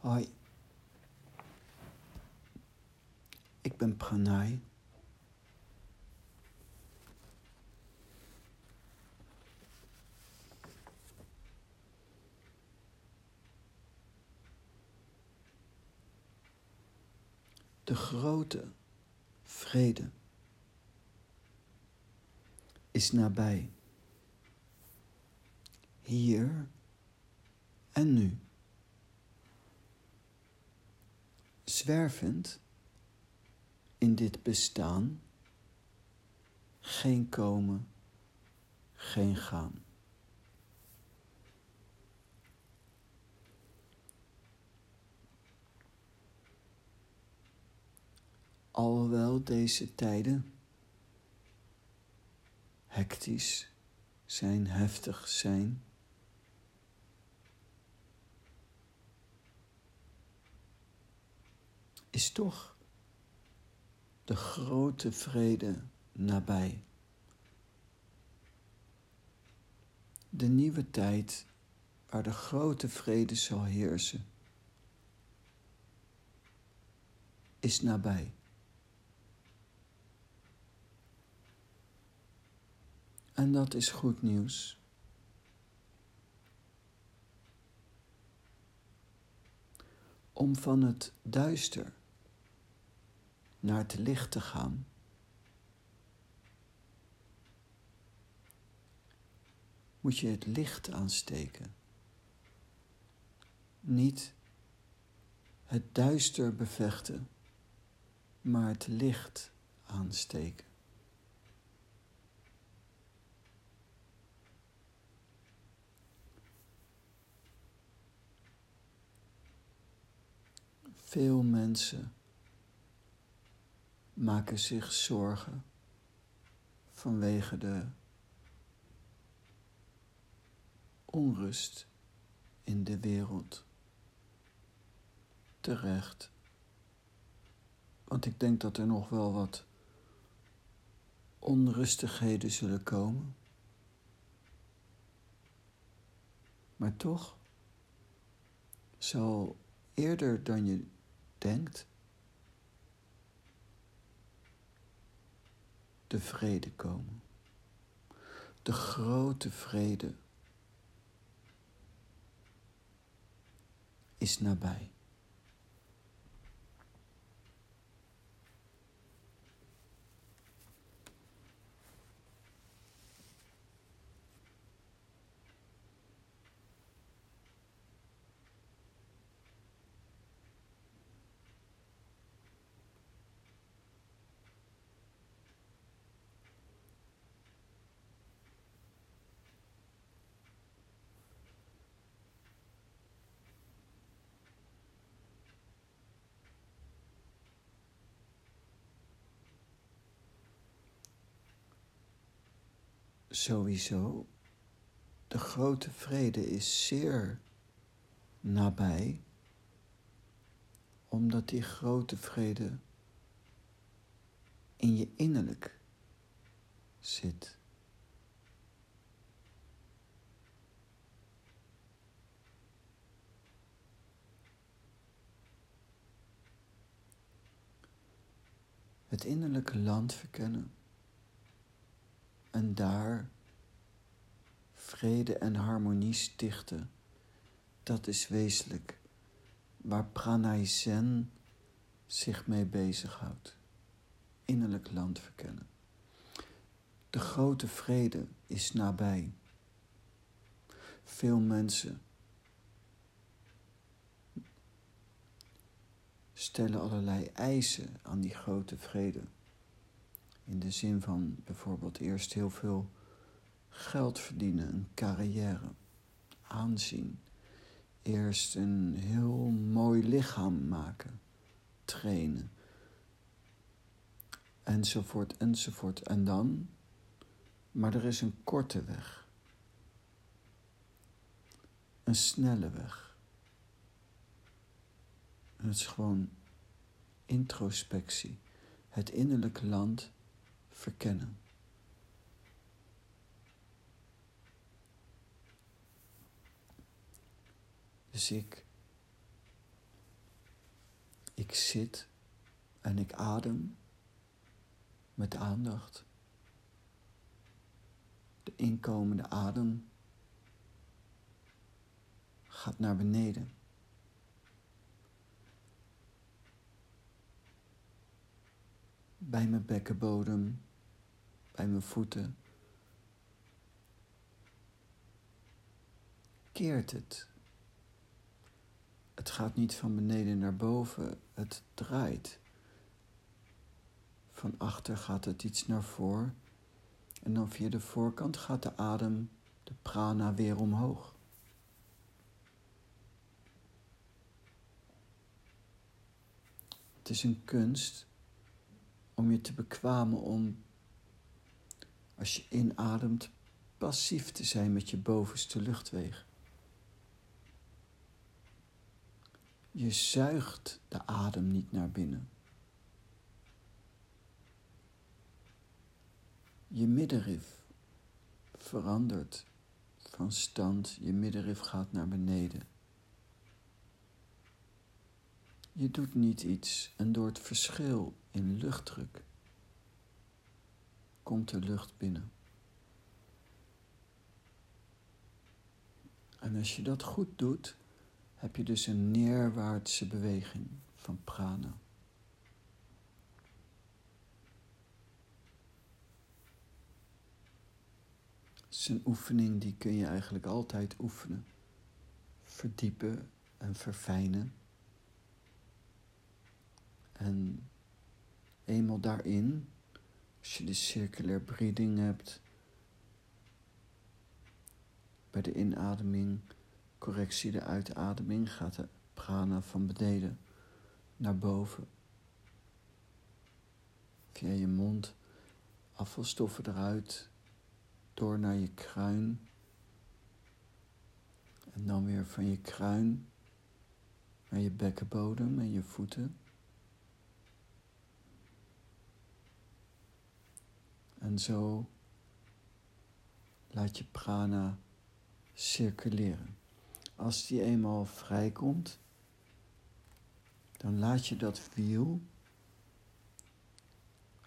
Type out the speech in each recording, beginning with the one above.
Hoi, ik ben Pranay. De grote vrede is nabij, hier en nu. Zwervend in dit bestaan, geen komen, geen gaan. Alhoewel deze tijden hectisch zijn, heftig zijn, is toch de grote vrede nabij. De nieuwe tijd waar de grote vrede zal heersen, is nabij. En dat is goed nieuws. Om van het duister naar het licht te gaan. Moet je het licht aansteken. Niet het duister bevechten, maar het licht aansteken. Veel mensen maken zich zorgen vanwege de onrust in de wereld. Terecht. Want ik denk dat er nog wel wat onrustigheden zullen komen. Maar toch zal eerder dan je denkt de vrede komen. De grote vrede is nabij. Sowieso, de grote vrede is zeer nabij, omdat die grote vrede in je innerlijk zit. Het innerlijke land verkennen en daar vrede en harmonie stichten. Dat is wezenlijk waar Pranay Zen zich mee bezighoudt. Innerlijk land verkennen. De grote vrede is nabij. Veel mensen stellen allerlei eisen aan die grote vrede. In de zin van bijvoorbeeld eerst heel veel geld verdienen, een carrière, aanzien. Eerst een heel mooi lichaam maken, trainen. Enzovoort, enzovoort. En dan, maar er is een korte weg. Een snelle weg. Het is gewoon introspectie. Het innerlijke land verkennen. Dus ik Ik zit en ik adem met aandacht. De inkomende adem gaat naar beneden. Bij mijn bekkenbodem, bij mijn voeten. Keert het. Het gaat niet van beneden naar boven, het draait. Van achter gaat het iets naar voren. En dan via de voorkant gaat de adem, de prana, weer omhoog. Het is een kunst om je te bekwamen om, als je inademt, passief te zijn met je bovenste luchtwegen. Je zuigt de adem niet naar binnen. Je middenrif verandert van stand, je middenrif gaat naar beneden. Je doet niet iets en door het verschil in luchtdruk komt er lucht binnen. En als je dat goed doet, heb je dus een neerwaartse beweging van prana. Het is een oefening die kun je eigenlijk altijd oefenen, verdiepen en verfijnen. En eenmaal daarin, als je de circulair breathing hebt, bij de inademing, correctie de uitademing, gaat de prana van beneden naar boven. Via je mond, afvalstoffen eruit, door naar je kruin. En dan weer van je kruin naar je bekkenbodem en je voeten. En zo laat je prana circuleren. Als die eenmaal vrijkomt, dan laat je dat wiel,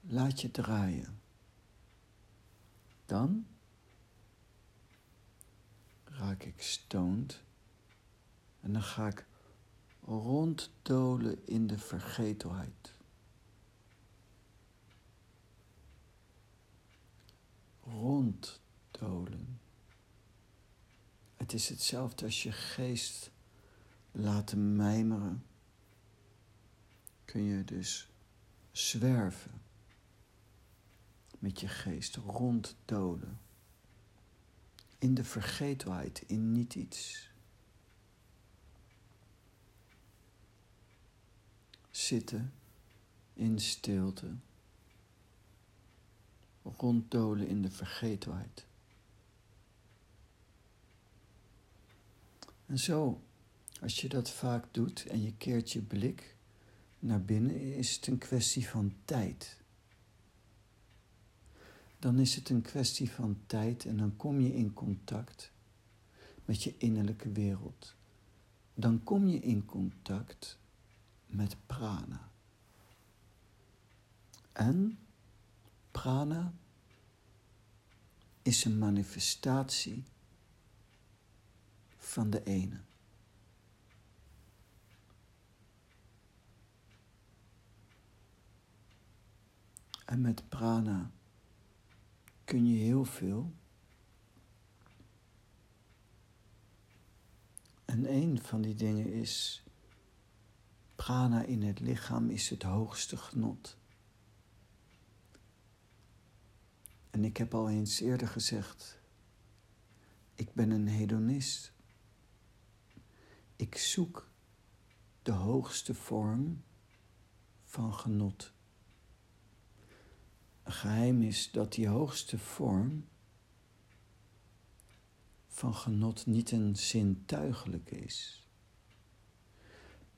laat je draaien. Dan raak ik stoned en dan ga ik ronddolen in de vergetelheid. Ronddolen. Het is hetzelfde als je geest laten mijmeren. Kun je dus zwerven met je geest ronddolen. In de vergetelheid, in niet iets. Zitten in stilte ronddolen in de vergetelheid. En zo, als je dat vaak doet en je keert je blik naar binnen, is het een kwestie van tijd. Dan is het een kwestie van tijd en dan kom je in contact met je innerlijke wereld. Dan kom je in contact met prana. En Prana is een manifestatie van de ene. En met prana kun je heel veel. En een van die dingen is, prana in het lichaam is het hoogste genot. En ik heb al eens eerder gezegd, ik ben een hedonist. Ik zoek de hoogste vorm van genot. Een geheim is dat die hoogste vorm van genot niet een zintuigelijke is.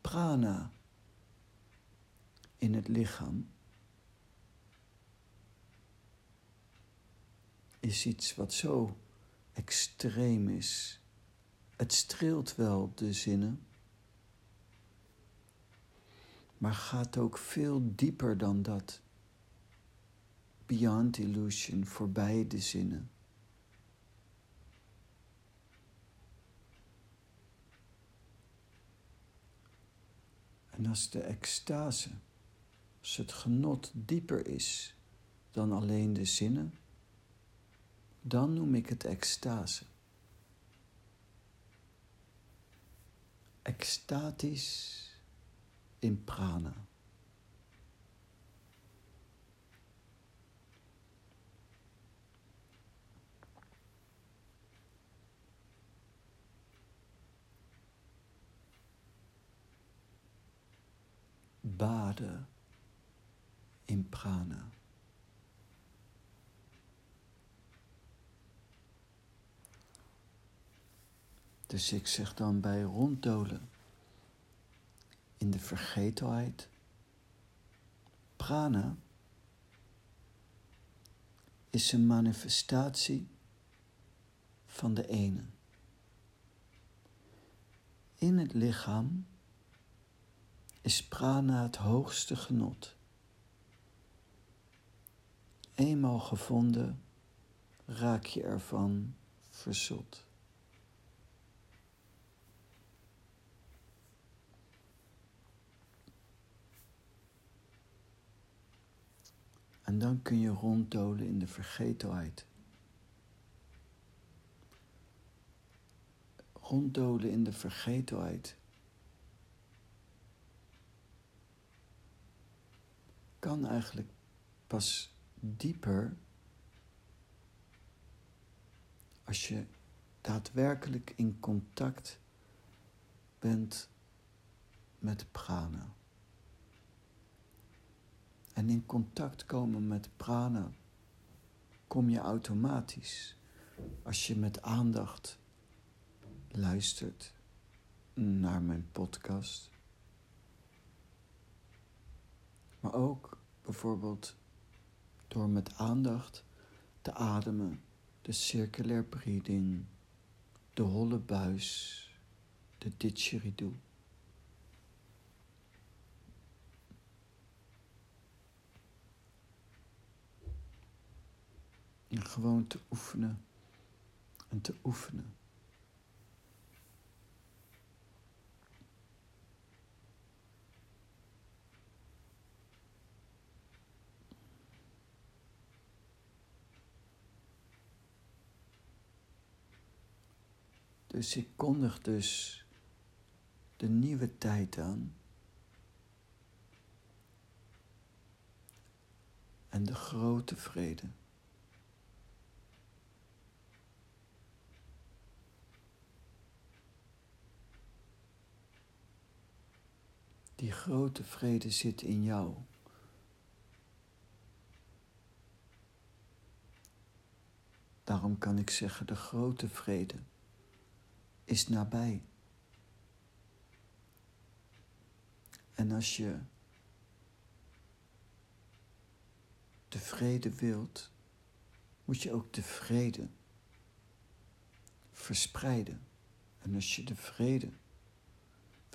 Prana in het lichaam is iets wat zo extreem is. Het streelt wel de zinnen, maar gaat ook veel dieper dan dat. Beyond illusion, voorbij de zinnen. En als de extase, als het genot dieper is dan alleen de zinnen, dan noem ik het extase. Extatisch in prana. Baden in prana. Dus ik zeg dan bij ronddolen in de vergetelheid. Prana is een manifestatie van de ene. In het lichaam is prana het hoogste genot. Eenmaal gevonden raak je ervan verzot. En dan kun je ronddolen in de vergetelheid. Ronddolen in de vergetelheid. Kan eigenlijk pas dieper als je daadwerkelijk in contact bent met prana. En in contact komen met prana kom je automatisch als je met aandacht luistert naar mijn podcast. Maar ook bijvoorbeeld door met aandacht te ademen, de circulair breathing, de holle buis, de didgeridoo. En gewoon te oefenen en te oefenen. Dus ik kondig dus de nieuwe tijd aan. En de grote vrede. Die grote vrede zit in jou. Daarom kan ik zeggen, de grote vrede is nabij. En als je de vrede wilt, moet je ook de vrede verspreiden. En als je de vrede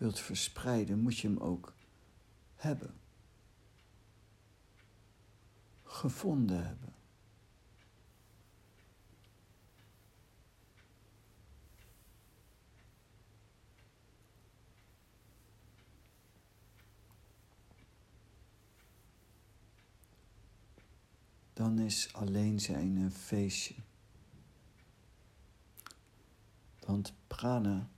wilt verspreiden, moet je hem ook hebben. Gevonden hebben. Dan is alleen zijn een feestje. Want prana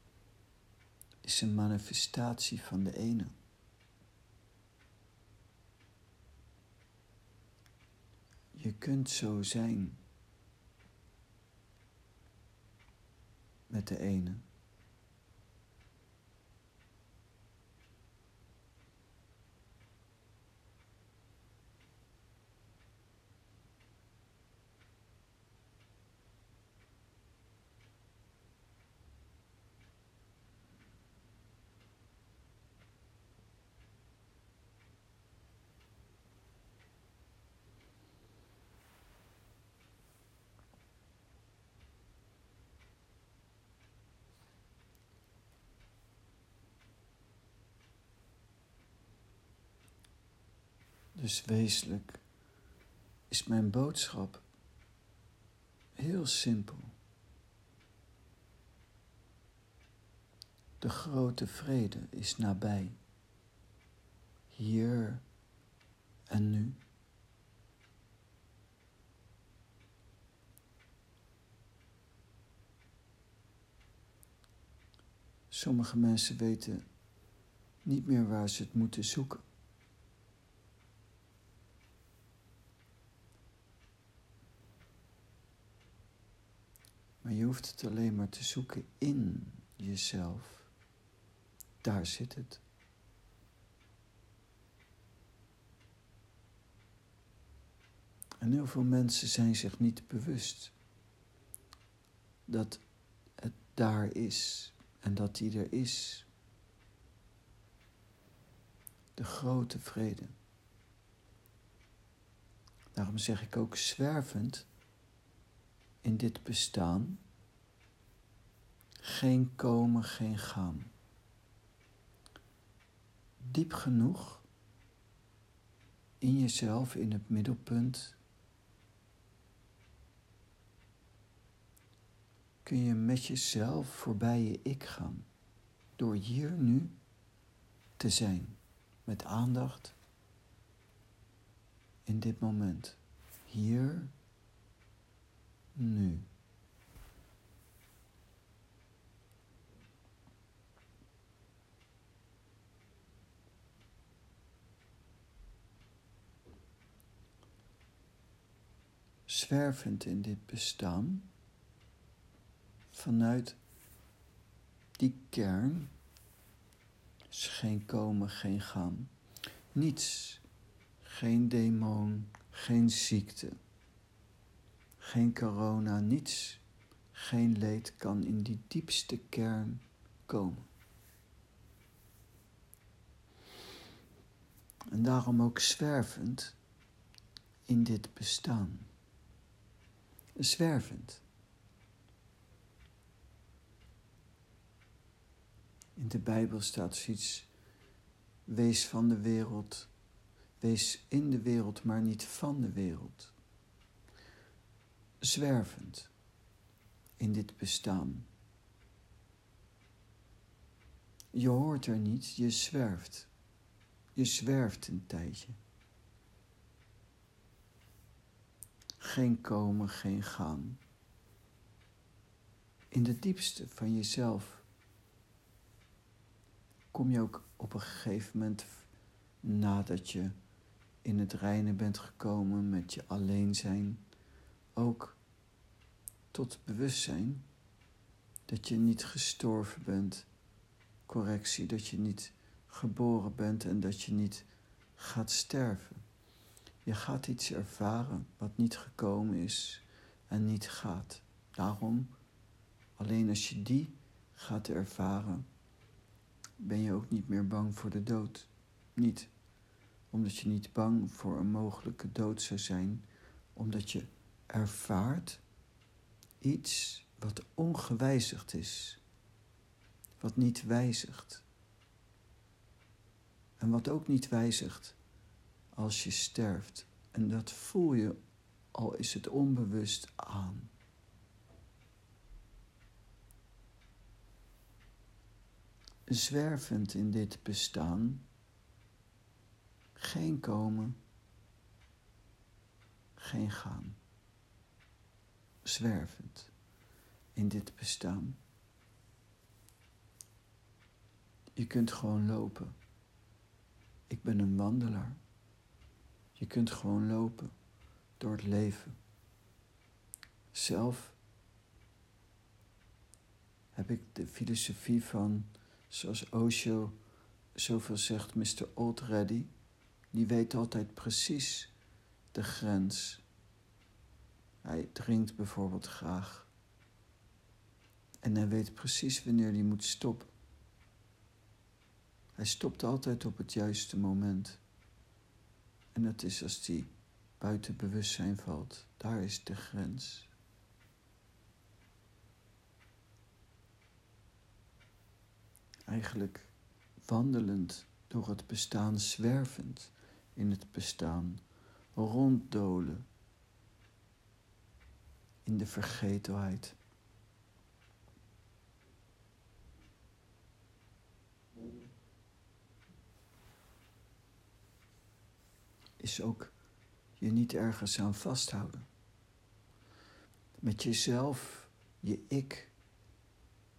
is een manifestatie van de ene. Je kunt zo zijn met de ene. Dus wezenlijk is mijn boodschap heel simpel. De grote vrede is nabij, hier en nu. Sommige mensen weten niet meer waar ze het moeten zoeken. Je hoeft het alleen maar te zoeken in jezelf. Daar zit het. En heel veel mensen zijn zich niet bewust dat het daar is en dat die er is. De grote vrede. Daarom zeg ik ook zwervend in dit bestaan. Geen komen, geen gaan. Diep genoeg in jezelf, in het middelpunt, kun je met jezelf voorbij je ik gaan. Door hier nu te zijn. Met aandacht in dit moment. Hier, nu. Zwervend in dit bestaan vanuit die kern geen komen, geen gaan. Niets, geen demon, geen ziekte, geen corona, niets, geen leed kan in die diepste kern komen. En daarom ook zwervend in dit bestaan. Zwervend. In de Bijbel staat zoiets, wees van de wereld, wees in de wereld, maar niet van de wereld. Zwervend in dit bestaan. Je hoort er niet, je zwerft. Je zwerft een tijdje. Geen komen, geen gaan. In de diepste van jezelf kom je ook op een gegeven moment, nadat je in het reinen bent gekomen met je alleen zijn, ook tot bewustzijn dat je niet gestorven bent. Correctie, dat je niet geboren bent en dat je niet gaat sterven. Je gaat iets ervaren wat niet gekomen is en niet gaat. Daarom, alleen als je die gaat ervaren, ben je ook niet meer bang voor de dood. Niet omdat je niet bang voor een mogelijke dood zou zijn, omdat je ervaart iets wat ongewijzigd is, wat niet wijzigt. En wat ook niet wijzigt als je sterft. En dat voel je, al is het onbewust, aan. zwervend in dit bestaan, geen komen, geen gaan. Zwervend in dit bestaan. Je kunt gewoon lopen. Ik ben een wandelaar. Je kunt gewoon lopen door het leven. Zelf heb ik de filosofie van Zoals Osho zoveel zegt, Mr. Old Ready, die weet altijd precies de grens. Hij drinkt bijvoorbeeld graag. En hij weet precies wanneer hij moet stoppen. Hij stopt altijd op het juiste moment. En dat is als hij buiten bewustzijn valt. Daar is de grens. eigenlijk wandelend door het bestaan zwervend in het bestaan, ronddolen in de vergetelheid. Is ook je niet ergens aan vasthouden. Met jezelf je ik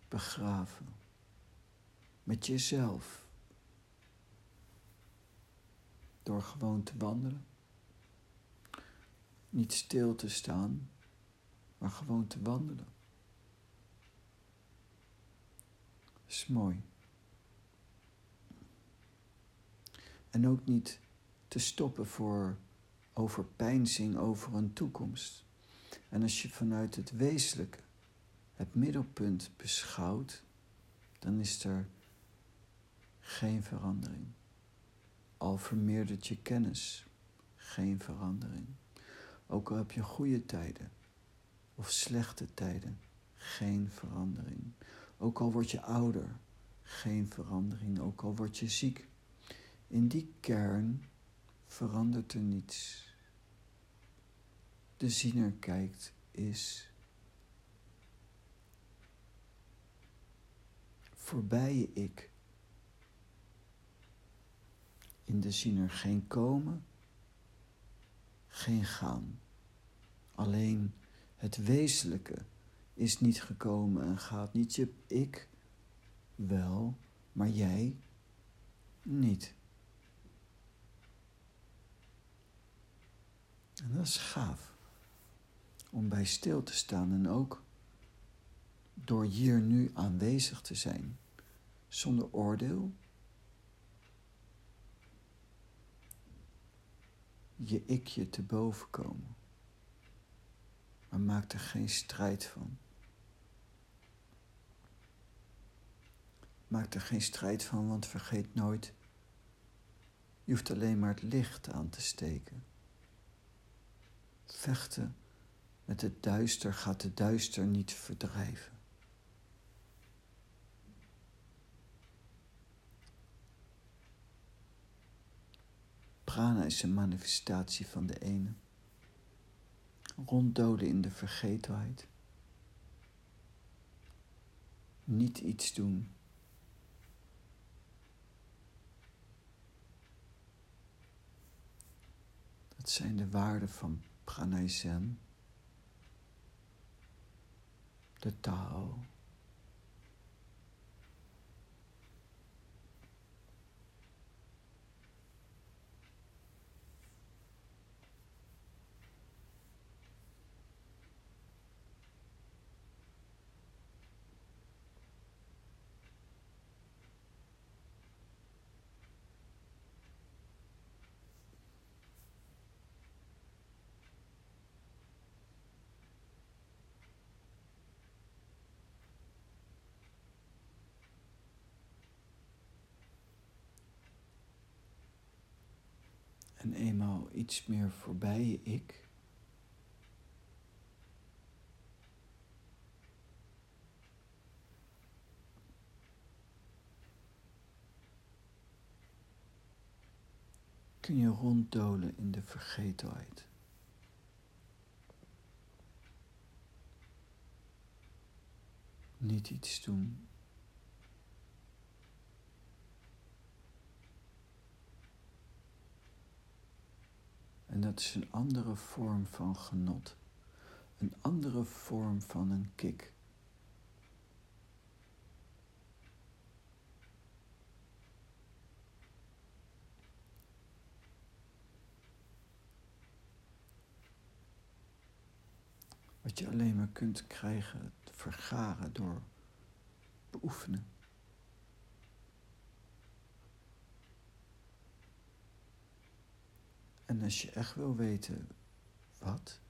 begraven. Met jezelf. Door gewoon te wandelen. Niet stil te staan, maar gewoon te wandelen. Is mooi. En ook niet te stoppen voor overpeinzing over een toekomst. En als je vanuit het wezenlijke het middelpunt beschouwt, dan is er geen verandering. Al vermeerdert je kennis, geen verandering. Ook al heb je goede tijden of slechte tijden, geen verandering. Ook al word je ouder, geen verandering. Ook al word je ziek. In die kern verandert er niets. De ziener kijkt is voorbij ik. In de ziener geen komen, geen gaan. Alleen het wezenlijke is niet gekomen en gaat niet. Je ik wel, maar jij niet. En dat is gaaf om bij stil te staan en ook door hier nu aanwezig te zijn, zonder oordeel, je ikje te boven komen. Maar maak er geen strijd van. Maak er geen strijd van, want vergeet nooit, je hoeft alleen maar het licht aan te steken. Vechten met het duister gaat de duister niet verdrijven. Prana is een manifestatie van de ene. Ronddolen in de vergetelheid. Niet iets doen. Dat zijn de waarden van Pranay de taal. En eenmaal iets meer voorbij ik. Kun je ronddolen in de vergetelheid. Niet iets doen En dat is een andere vorm van genot. Een andere vorm van een kick. Wat je alleen maar kunt krijgen, vergaren door beoefenen. En als je echt wil weten wat,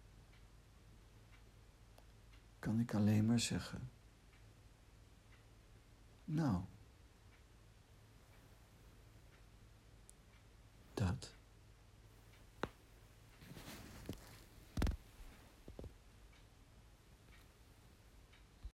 kan ik alleen maar zeggen, nou, dat.